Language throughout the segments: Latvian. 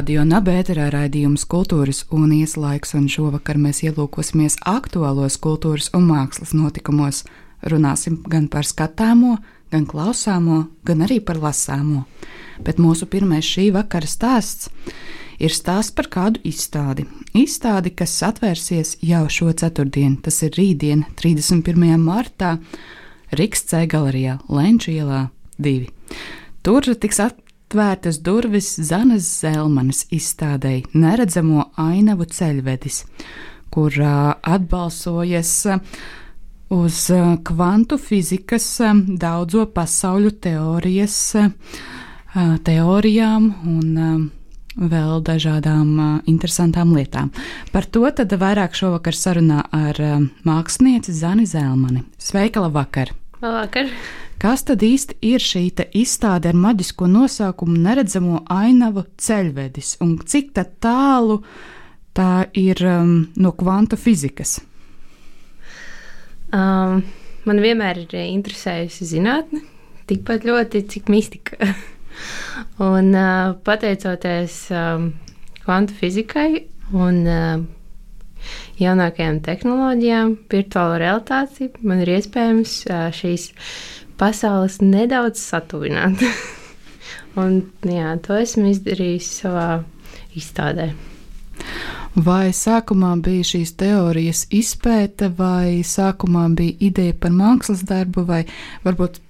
Radio Nabērā raidījums Kultūras un Ieslaiks, un šovakar mēs ielūkosimies aktuālos kultūras un mākslas notikumos. Runāsim gan par skatāmo, gan klausāmo, gan arī par lasāmo. Bet mūsu pirmais šī vakara stāsts ir stāsts par kādu izstādi. Izstādi, kas atvērsies jau šo ceturtdienu, tas ir rītdien, 31. martā, Rīgas galerijā Lenča ielā 2. Tur tiks at atvērtas durvis Zanes Zelmanas izstādēji Neredzamo ainavu ceļvedis, kurā atbalsojas uz kvantu fizikas daudzo pasauļu teorijas, teorijām un vēl dažādām interesantām lietām. Par to tad vairāk šovakar sarunā ar mākslinieci Zani Zelmani. Sveika, labvakar! Labvakar! Kas tad īsti ir šī izstāde ar maģisko nosaukumu Neredzamo ainavu ceļvedis un cik tālu tā ir um, no kvanta fizikas? Um, man vienmēr ir interesējusi zinātne, tikpat ļoti, cik mistika. un uh, pateicoties um, kvantu fizikai un uh, jaunākajām tehnoloģijām, virtuāla realitāte, man ir iespējams uh, šīs pasaules nedaudz satuvināt. Un, jā, to esmu izdarījis savā izstādē. Vai sākumā bija šīs teorijas izpēta, vai sākumā bija ideja par mākslas darbu, vai varbūt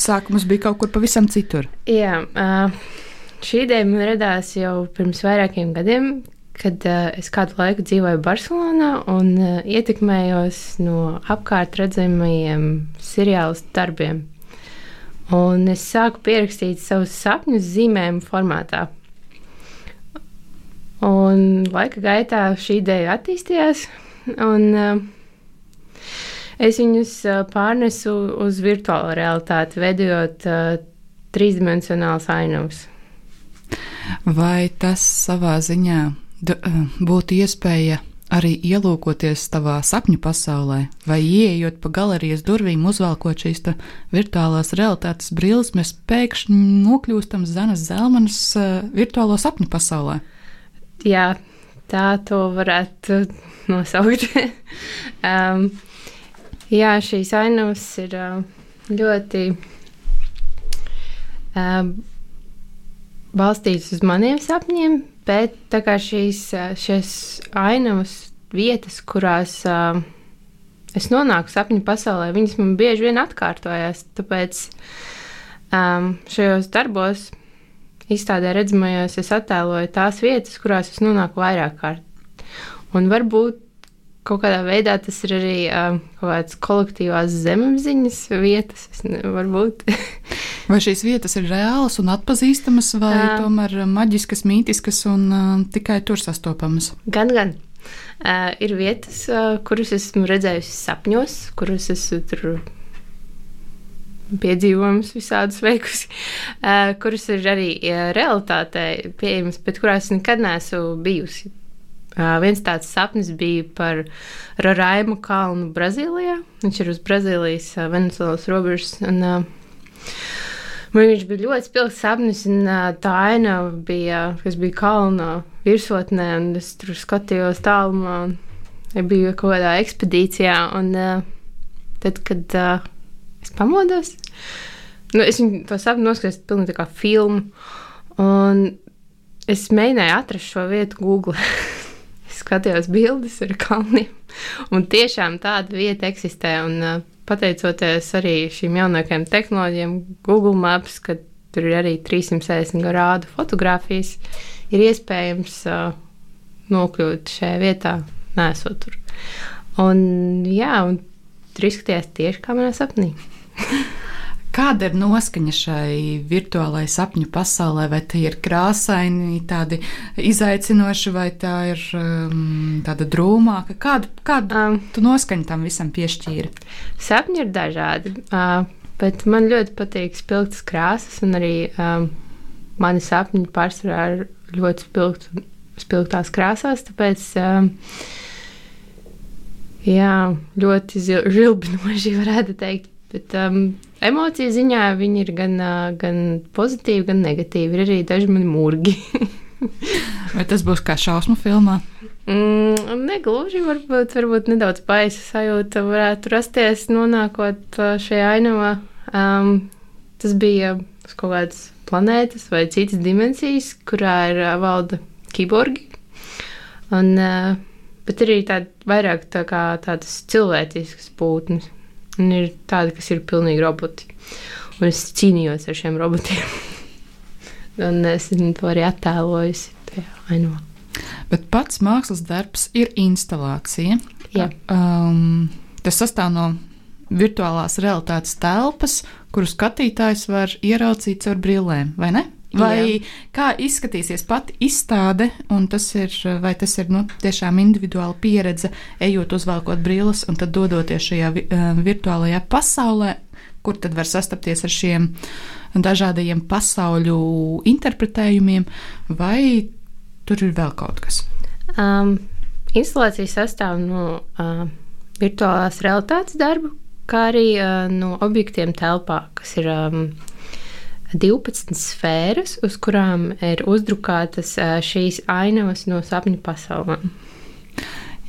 sākums bija kaut kur pavisam citur? Jā, šī ideja man radās jau pirms vairākiem gadiem, kad uh, es kādu laiku dzīvoju Barcelonā un uh, ietekmējos no apkārt redzamajiem seriālu darbiem. Un es sāku pierakstīt savus sapņus zīmējumu formātā. Un laika gaitā šī ideja attīstījās, un uh, es viņus uh, pārnesu uz virtuālo realitāti, veidojot uh, trīsdimensionālus ainavus. Vai tas savā ziņā būtu iespēja arī ielūkoties tavā sapņu pasaulē, vai ieejot pa galerijas durvīm, uzvelkot šīs virtuālās realitātes brilles, mēs pēkšņi nokļūstam Zanas Zelmanas uh, virtuālo sapņu pasaulē. Jā, tā to varētu nosaukt. um, jā, šīs ainavas ir uh, ļoti um, balstītas uz maniem sapņiem, Bet tā kā šīs, šīs ainavas vietas, kurās uh, es nonāku sapņu pasaulē, viņas man bieži vien atkārtojas. Tāpēc um, šajos darbos, izstādē redzamajos, es attēloju tās vietas, kurās es nonāku vairāk kārt. Un varbūt kaut kādā veidā tas ir arī uh, kaut kādas kolektīvās zemapziņas vietas. Varbūt. vai šīs vietas ir reālas un atpazīstamas, vai uh, tomēr maģiskas, mītiskas un uh, tikai tur sastopamas? Gan, gan. Uh, ir vietas, uh, kuras esmu redzējusi sapņos, kuras esmu tur piedzīvojumus visādus veikusi, uh, kuras ir arī uh, realitātē pieejamas, bet kurās nekad neesmu bijusi. Uh, viens tāds sapnis bija par Roraimu kalnu Brazīlijā. Viņš ir uz Brazīlijas, Venecuēlas robežas. Un, uh, man viņš bija ļoti spilgts sapnis, un tā aina bija, kas bija kalna virsotnē, un es tur skatījos tālumā. Un biju kaut kādā ekspedīcijā, un uh, tad, kad uh, es pamodos, nu, es viņu to sapni noskatījos pilnīgi kā filmu, un es mēģināju atrast šo vietu Google. skatījos bildes ar kalniem. Un tiešām tāda vieta eksistē. Un, uh, pateicoties arī šīm jaunākajām tehnoloģijām, Google Maps, kad tur ir arī 360 grādu fotografijas, ir iespējams uh, nokļūt šajā vietā, nesot tur. Un, jā, un tur izskatījās tieši kā manā sapnī. Kāda ir noskaņa šai virtuālajai sapņu pasaulē? Vai tie ir krāsaini, tādi izaicinoši, vai tā ir um, tāda drūmāka? Kādu, kādu um, tu noskaņu tam visam piešķīri? Sapņi ir dažādi, uh, bet man ļoti patīk spilgtas krāsas, un arī um, mani sapņi pārsvarā ir ļoti spilgt, spilgtās krāsās, tāpēc um, jā, ļoti žilbinoši varētu teikt. Bet, um, emociju ziņā viņi ir gan, gan pozitīvi, gan negatīvi. Ir arī daži mani mūrgi. Vai tas būs kā šausmu filmā? Mm, negluži, varbūt, varbūt nedaudz baisa sajūta varētu rasties, nonākot šajā ainavā. Um, tas bija uz kaut kādas planētas vai citas dimensijas, kurā ir valda kiborgi. Un, uh, bet arī tād, vairāk tā kā tādas cilvēciskas būtnes. Un ir tādi, kas ir pilnīgi roboti. Un es cīnījos ar šiem robotiem. un es to arī attēloju tajā ainavā. Bet pats mākslas darbs ir instalācija. Jā. Um, tas sastāv no virtuālās realitātes telpas, kuru skatītājs var ieraudzīt caur brillēm, vai ne? Vai Jā. kā izskatīsies pati izstāde, un tas ir, vai tas ir nu, tiešām individuāla pieredze, ejot uzvelkot brilles un tad dodoties šajā uh, virtuālajā pasaulē, kur tad var sastapties ar šiem dažādajiem pasauļu interpretējumiem, vai tur ir vēl kaut kas? Um, instalācija sastāv no uh, virtuālās realitātes darbu, kā arī uh, no objektiem telpā, kas ir um, 12 sfēras, uz kurām ir uzdrukātas šīs ainavas no sapņu pasaulēm.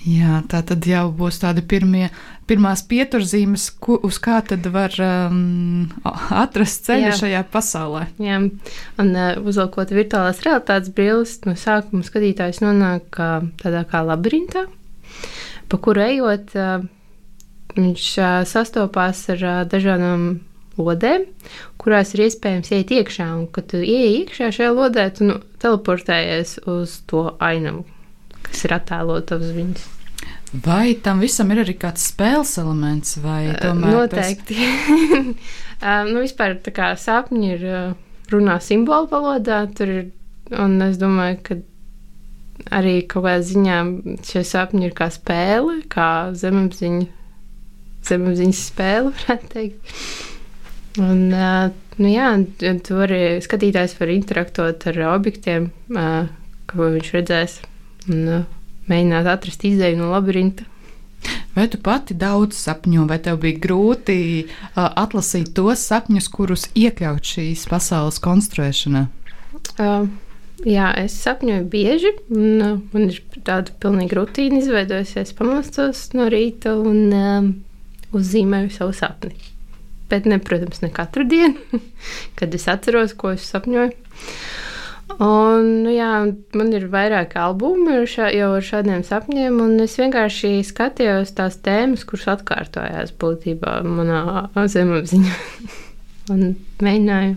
Jā, tā tad jau būs tādi pirmie, pirmās pieturzīmes, ku, uz kā tad var um, atrast ceļu Jā. šajā pasaulē. Jā, un uh, uzvelkot virtuālās realitātes brilles, no sākuma skatītājs nonāk uh, tādā kā labirintā, pa kuru ejot, uh, viņš uh, sastopās ar uh, dažādām lodēm, kurās ir iespējams iet iekšā. Un, kad tu ienāc iekšā šajā lodē, tu nu, teleportējies uz to ainavu, kas ir attēlota uz viņas. Vai tam visam ir arī kāds spēles elements, vai tomēr? Noteikti. Tas... nu, vispār tā kā sapņi ir runā simbolu valodā, tur ir, un es domāju, ka arī kaut kādā ziņā šie sapņi ir kā spēle, kā zemapziņa, zemapziņas spēle, varētu teikt. Un, nu jā, tu vari skatītājs var interaktot ar objektiem, ko viņš redzēs, un mēģināt atrast izēju no labirinta. Vai tu pati daudz sapņo, vai tev bija grūti atlasīt tos sapņus, kurus iekļaut šīs pasaules konstruēšanā? Uh, jā, es sapņoju bieži, un man ir tāda pilnīga rutīna izveidojusies. Pamostos no rīta un uh, uzzīmēju savu sapni bet, ne, protams, ne katru dienu, kad es atceros, ko es sapņoju. Un, nu, jā, man ir vairāki albumi šā, jau ar šādiem sapņiem, un es vienkārši skatījos tās tēmas, kuras atkārtojās būtībā manā zemapziņā. un mēģināju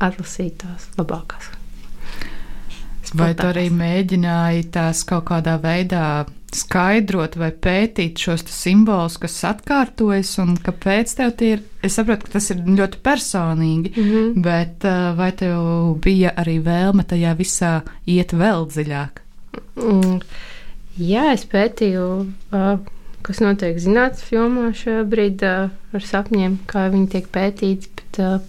atlasīt tās labākās. Vai tu arī mēģināji tās kaut kādā veidā skaidrot vai pētīt šos simbolus, kas atkārtojas un kāpēc tev tie ir. Es saprotu, ka tas ir ļoti personīgi, mm -hmm. bet uh, vai tev bija arī vēlme tajā visā iet vēl dziļāk? Mm. Jā, es pētīju, kas notiek zinātnīs jomā šobrīd ar sapņiem, kā viņi tiek pētīti. Bet,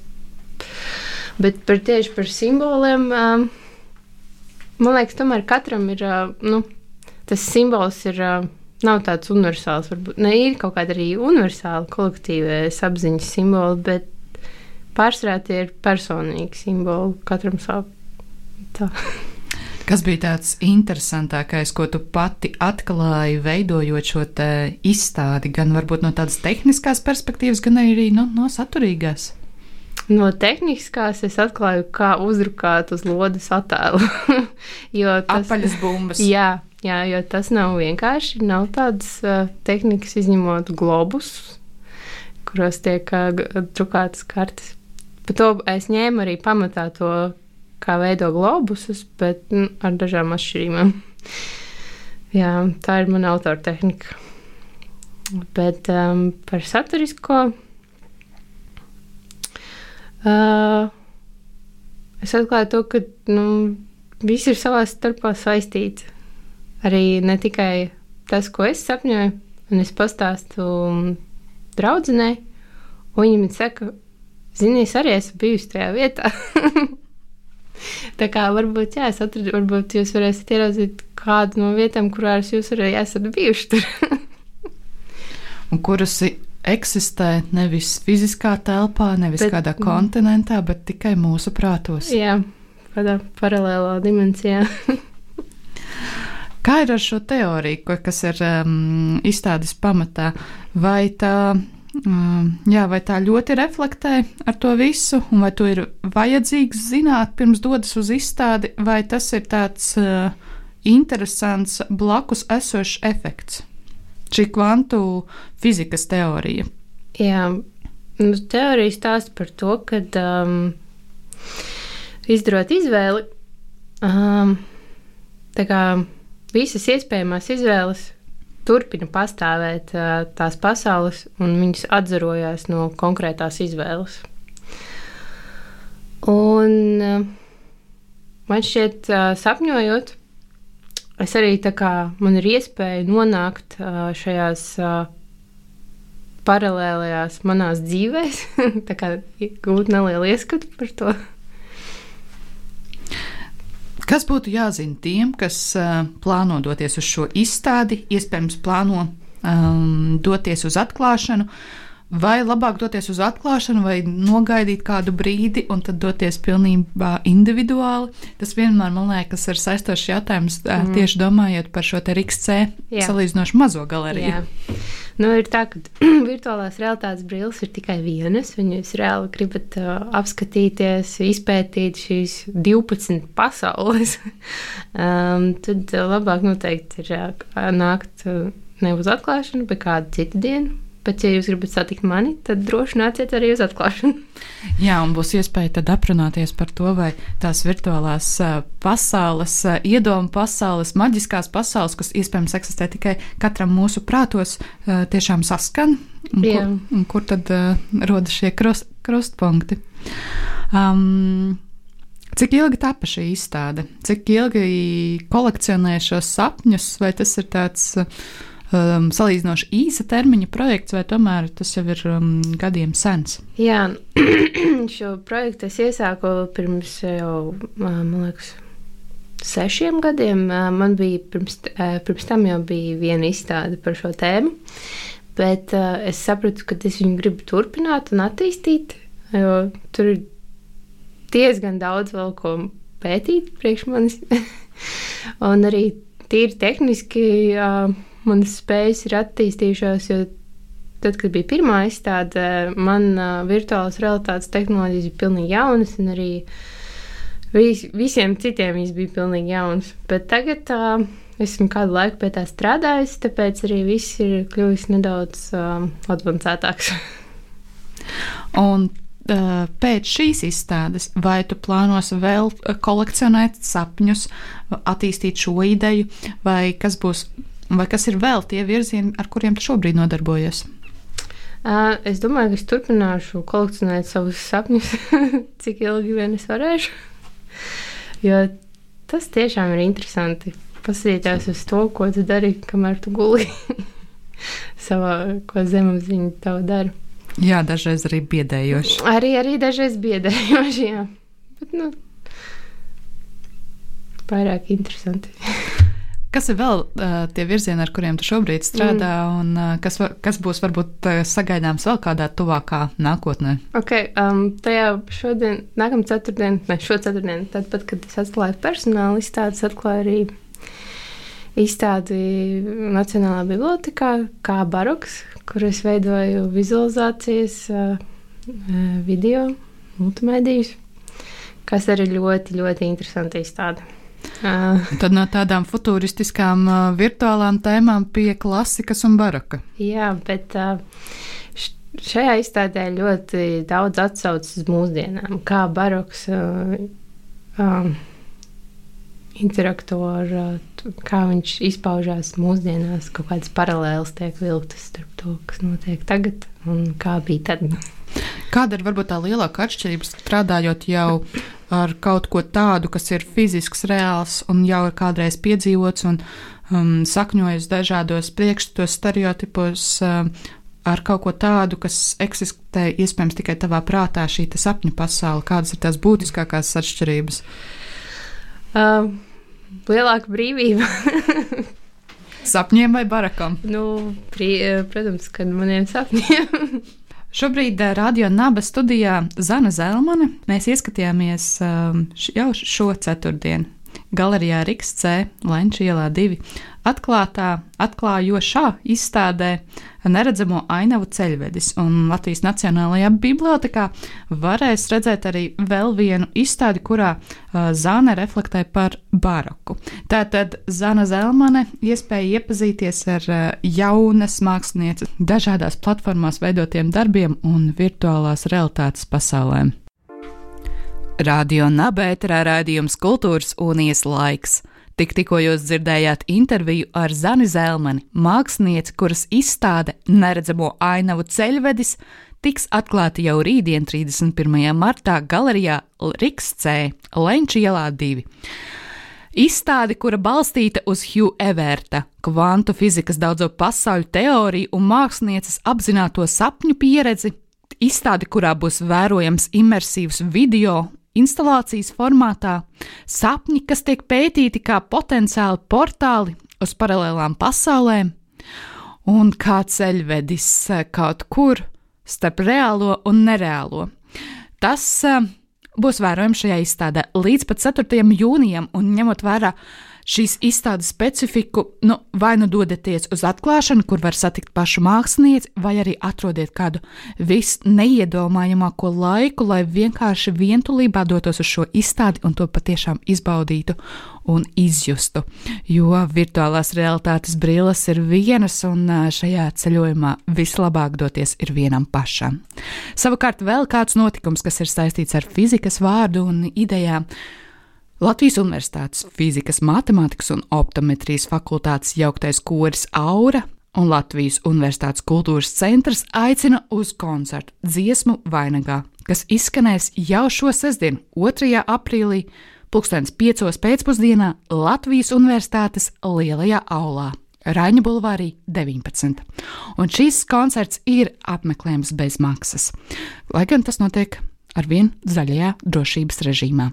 bet par tieši par simboliem, man liekas, tomēr katram ir. Nu, tas simbols ir. Nav tāds universāls, varbūt ne ir kaut kāda arī universāla kolektīvas apziņas simbola, bet pārsvarā tie ir personīgi simboli katram savam. Kas bija tāds interesantākais, ko tu pati atklāji, veidojot šo izstādi, gan varbūt no tādas tehniskās perspektīvas, gan arī no, no saturīgās? No tehniskās es atklāju, kā uzrukāt uz lodes attēlu. tas, Apaļas bumbas. Jā, Jā, jo tas nav vienkārši. Nav tādas uh, tehnikas, izņemot globus, kuros tiek uh, drukātas kartes. Par to es ņēmu arī pamatā to, kā veido globusus, bet nu, ar dažām atšķirībām. Jā, tā ir mana autora tehnika. Bet um, par saturisko Uh, es atklāju to, ka nu, viss ir savā starpā saistīts. Arī ne tikai tas, ko es sapņoju, un es pastāstu draudzenei, un viņa man saka, zini, es arī esmu bijusi tajā vietā. Tā kā varbūt, jā, es atradu, varbūt jūs varēsiet ieraudzīt kādu no vietām, kurās jūs arī esat bijuši tur. un kuras eksistē nevis fiziskā telpā, nevis bet, kādā kontinentā, bet tikai mūsu prātos. Jā, kādā paralēlā dimensijā. Kā ir ar šo teoriju, kas ir um, izstādes pamatā? Vai tā, um, jā, vai tā ļoti reflektē ar to visu, un vai to ir vajadzīgs zināt pirms dodas uz izstādi, vai tas ir tāds uh, interesants blakus esošs efekts? Šī kvantu fizikas teorija. Jā, nu, teorija stāsta par to, ka um, izdarot izvēli, um, tā kā visas iespējamās izvēles turpina pastāvēt tās pasaules, un viņas atzarojās no konkrētās izvēles. Un man šķiet, sapņojot, es arī tā kā man ir iespēja nonākt šajās paralēlajās manās dzīvēs, tā kā gūt nelielu ieskatu par to. Kas būtu jāzina tiem, kas uh, plāno doties uz šo izstādi, iespējams, plāno um, doties uz atklāšanu, vai labāk doties uz atklāšanu, vai nogaidīt kādu brīdi un tad doties pilnībā individuāli? Tas vienmēr man liekas, ir saistošs jautājums mm. tieši domājot par šo te RXC salīdzinoši mazo galeriju. Jā. Nu, ir tā, ka virtuālās realitātes brilles ir tikai vienas. Viņu jūs reāli gribat uh, apskatīties, izpētīt šīs 12 pasaules. um, tad labāk noteikti ir uh, nākt uh, ne uz atklāšanu, bet kādu citu dienu. Bet, ja jūs gribat satikt mani, tad droši nāciet arī uz atklāšanu. Jā, un būs iespēja tad aprunāties par to, vai tās virtuālās pasaules, iedomu pasaules, maģiskās pasaules, kas iespējams eksistē tikai katram mūsu prātos, tiešām saskan. Un kur, un kur tad uh, rodas šie krust, krustpunkti? Um, Cik ilgi tapa šī izstāde? Cik ilgi kolekcionē šos sapņus, vai tas ir tāds uh, um, salīdzinoši īsa termiņa projekts, vai tomēr tas jau ir um, gadiem sens? Jā, šo projektu es iesāku pirms jau, man liekas, sešiem gadiem. Man bija pirms, pirms tam jau bija viena izstāde par šo tēmu, bet uh, es sapratu, ka es viņu gribu turpināt un attīstīt, jo tur ir diezgan daudz vēl ko pētīt priekš manis. un arī tīri tehniski. Uh, manas spējas ir attīstījušās. Jo tad, kad bija pirmā izstāde, man uh, virtuālās realitātes tehnoloģijas bija pilnīgi jaunas, un arī vis, visiem citiem viņas bija pilnīgi jaunas. Bet tagad uh, esmu kādu laiku pie tā strādājis, tāpēc arī viss ir kļuvis nedaudz uh, advancētāks. un pēc šīs izstādes, vai tu plānos vēl kolekcionēt sapņus, attīstīt šo ideju, vai kas būs Vai kas ir vēl tie virzieni, ar kuriem tu šobrīd nodarbojies? Es domāju, ka es turpināšu kolekcionēt savus sapņus, cik ilgi vien es varēšu. Jo tas tiešām ir interesanti. Paskatīties uz to, ko tu dari, kamēr tu guli savā zemapziņā, tev dara. Jā, dažreiz arī biedējoši. Arī, arī dažreiz biedējoši, jā. Bet, nu, vairāk interesanti. Kas ir vēl uh, tie virzieni, ar kuriem tu šobrīd strādā, mm. un uh, kas, var, kas būs varbūt sagaidāms vēl kādā tuvākā nākotnē? Ok, um, tajā šodien, nākamā ceturtdienā, ne šo ceturtdienu, tad, pat, kad es atklāju personāla izstādes, atklāju arī izstādi Nacionālā bibliotekā, kā baroks, kur es veidoju vizualizācijas, uh, video, multimedijas, kas arī ļoti, ļoti interesanti izstādi. Tad no tādām futūristiskām uh, virtuālām tēmām pie klasikas un baroka. Jā, bet uh, šajā izstādē ļoti daudz atsaucas uz mūsdienām, kā baroks uh, um, interakto ar, uh, kā viņš izpaužās mūsdienās, kaut kādas paralēlas tiek vilktas starp to, kas notiek tagad un kā bija tad. Kāda ir varbūt tā lielākā atšķirība strādājot jau ar kaut ko tādu, kas ir fizisks, reāls un jau ir kādreiz piedzīvots un um, sakņojas dažādos priekšstatos, stereotipos, um, ar kaut ko tādu, kas eksistē iespējams tikai tavā prātā, šī sapņu pasaule? Kādas ir tās būtiskākās atšķirības? Uh, lielāka brīvība. Sapņiem vai barakam? Nu, pri, protams, kad maniem sapņiem. Šobrīd eh, Radio Naba studijā Zana Zelmane. Mēs ieskatījāmies um, jau šo ceturtdienu galerijā Riks C. Lenča ielā 2 atklātā, atklājošā izstādē neredzamo ainavu ceļvedis, un Latvijas Nacionālajā bibliotekā varēs redzēt arī vēl vienu izstādi, kurā uh, Zāne reflektē par baroku. Tātad Zana Zelmane iespēja iepazīties ar uh, jaunas mākslinieces dažādās platformās veidotiem darbiem un virtuālās realitātes pasaulēm. Radio Nabērā raidījums Kultūras Unijas laiks. Tik tikko jūs dzirdējāt interviju ar Zani Zelmani, mākslinieci, kuras izstāde Neredzamo ainavu ceļvedis tiks atklāta jau rītdien, 31. martā, galerijā Riks C. Lenča ielā 2. Izstāde, kura balstīta uz Hugh Everta, kvantu fizikas daudzo pasauļu teoriju un mākslinieces apzināto sapņu pieredzi, izstāde, kurā būs vērojams imersīvs video instalācijas formātā, sapņi, kas tiek pētīti kā potenciāli portāli uz paralēlām pasaulēm, un kā ceļvedis eh, kaut kur starp reālo un nereālo. Tas uh, būs vērojams šajā izstādē līdz pat 4. jūnijam, un ņemot vērā šīs izstādes specifiku, nu, vai nu dodaties uz atklāšanu, kur var satikt pašu mākslinieci, vai arī atrodiet kādu visneiedomājamāko laiku, lai vienkārši vientulībā dotos uz šo izstādi un to patiešām izbaudītu un izjustu. Jo virtuālās realitātes brilles ir vienas, un šajā ceļojumā vislabāk doties ir vienam pašam. Savukārt vēl kāds notikums, kas ir saistīts ar fizikas vārdu un idejām. Latvijas Universitātes fizikas, matemātikas un optometrijas fakultātes jauktais koris Aura un Latvijas Universitātes kultūras centrs aicina uz koncertu dziesmu vainagā, kas izskanēs jau šo sestdienu, 2. aprīlī, 2005. pēcpusdienā Latvijas Universitātes lielajā aulā. Raņa Bulvārī 19. Un šīs koncerts ir apmeklējams bez maksas, lai gan tas notiek arvien zaļajā drošības režīmā.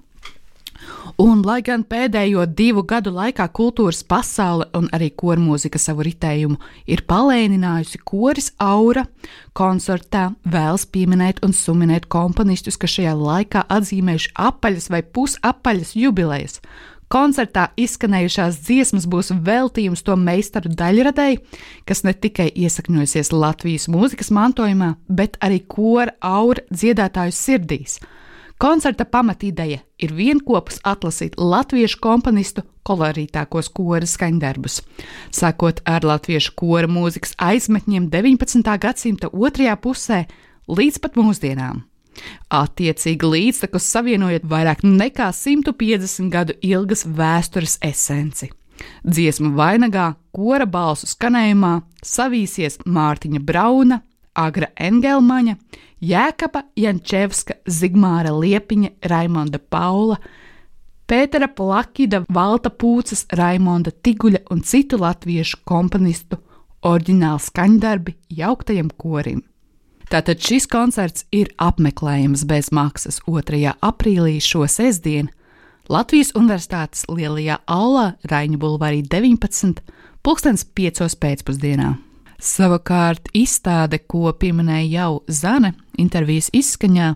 Un, lai gan pēdējo divu gadu laikā kultūras pasaule un arī kormūzika savu ritējumu ir palēninājusi, koris aura koncertā vēlas pieminēt un suminēt komponistus, kas šajā laikā atzīmējuši apaļas vai pusapaļas jubilejas. Koncertā izskanējušās dziesmas būs veltījums to meistaru daļradēji, kas ne tikai iesakņojusies Latvijas mūzikas mantojumā, bet arī kora aura dziedātāju sirdīs. Koncerta pamatīdeja ir vienopus atlasīt latviešu komponistu kolorītākos kora skaņdarbus, sākot ar latviešu kora mūzikas aizmetņiem 19. gadsimta otrajā pusē līdz pat mūsdienām. Attiecīgi līdztekus savienojot vairāk nekā 150 gadu ilgas vēstures esenci. Dziesmu vainagā, kora balsu skanējumā savīsies Mārtiņa Brauna, Agra Engelmaņa, Jēkaba Jančevska, Zigmāra Liepiņa, Raimonda Paula, Pētera Plakida, Valta Pūces, Raimonda Tiguļa un citu latviešu komponistu oriģināli skaņdarbi jauktajam korim. Tātad šis koncerts ir apmeklējams bez maksas 2. aprīlī šo sestdienu Latvijas Universitātes lielajā aulā Raņa Bulvārī 19. pulkstens 5. pēcpusdienā. Savukārt izstāde, ko pieminēja jau Zane intervijas izskaņā,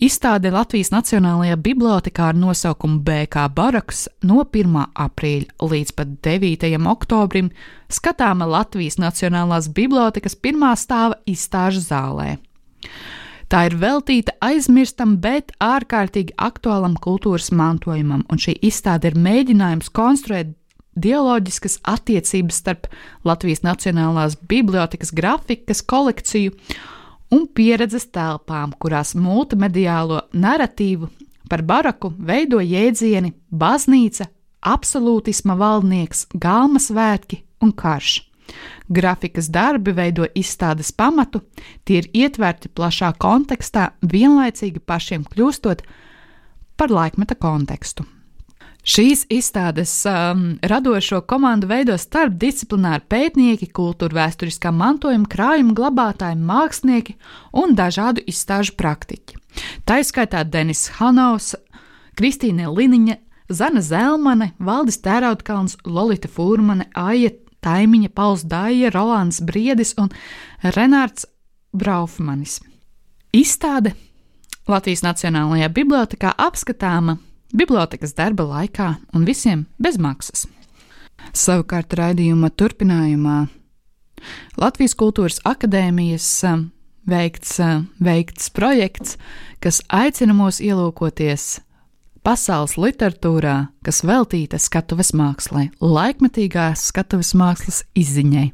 izstāde Latvijas Nacionālajā bibliotekā ar nosaukumu BK Baraks no 1. aprīļa līdz pat 9. oktobrim skatāma Latvijas Nacionālās bibliotekas pirmā stāva izstāžu zālē. Tā ir veltīta aizmirstam, bet ārkārtīgi aktuālam kultūras mantojumam, un šī izstāde ir mēģinājums konstruēt dialoģiskas attiecības starp Latvijas Nacionālās bibliotekas grafikas kolekciju un pieredzes telpām, kurās multimediālo narratīvu par baraku veido jēdzieni baznīca, absolūtisma valdnieks, galma svētki un karš. Grafikas darbi veido izstādes pamatu, tie ir ietverti plašā kontekstā, vienlaicīgi pašiem kļūstot par laikmeta kontekstu. Šīs izstādes um, radošo komandu veido starpdisciplināri pētnieki, kultūra vēsturiskā mantojuma krājuma glabātāji, mākslinieki un dažādu izstāžu praktiķi. Tā izskaitā Denis Hanovs, Kristīne Liniņa, Zana Zelmane, Valdis Tērautkalns, Lolita Fūrmane, Aija Taimiņa, Pauls Dāja, Rolands Briedis un Renārds Braufmanis. Izstāde Latvijas Nacionālajā bibliotekā apskatāma bibliotekas darba laikā un visiem bez maksas. Savukārt raidījuma turpinājumā Latvijas Kultūras Akadēmijas veikts, veikts projekts, kas aicina mūs ielūkoties pasaules literatūrā, kas veltīta skatuves mākslai, laikmetīgās skatuves mākslas izziņai.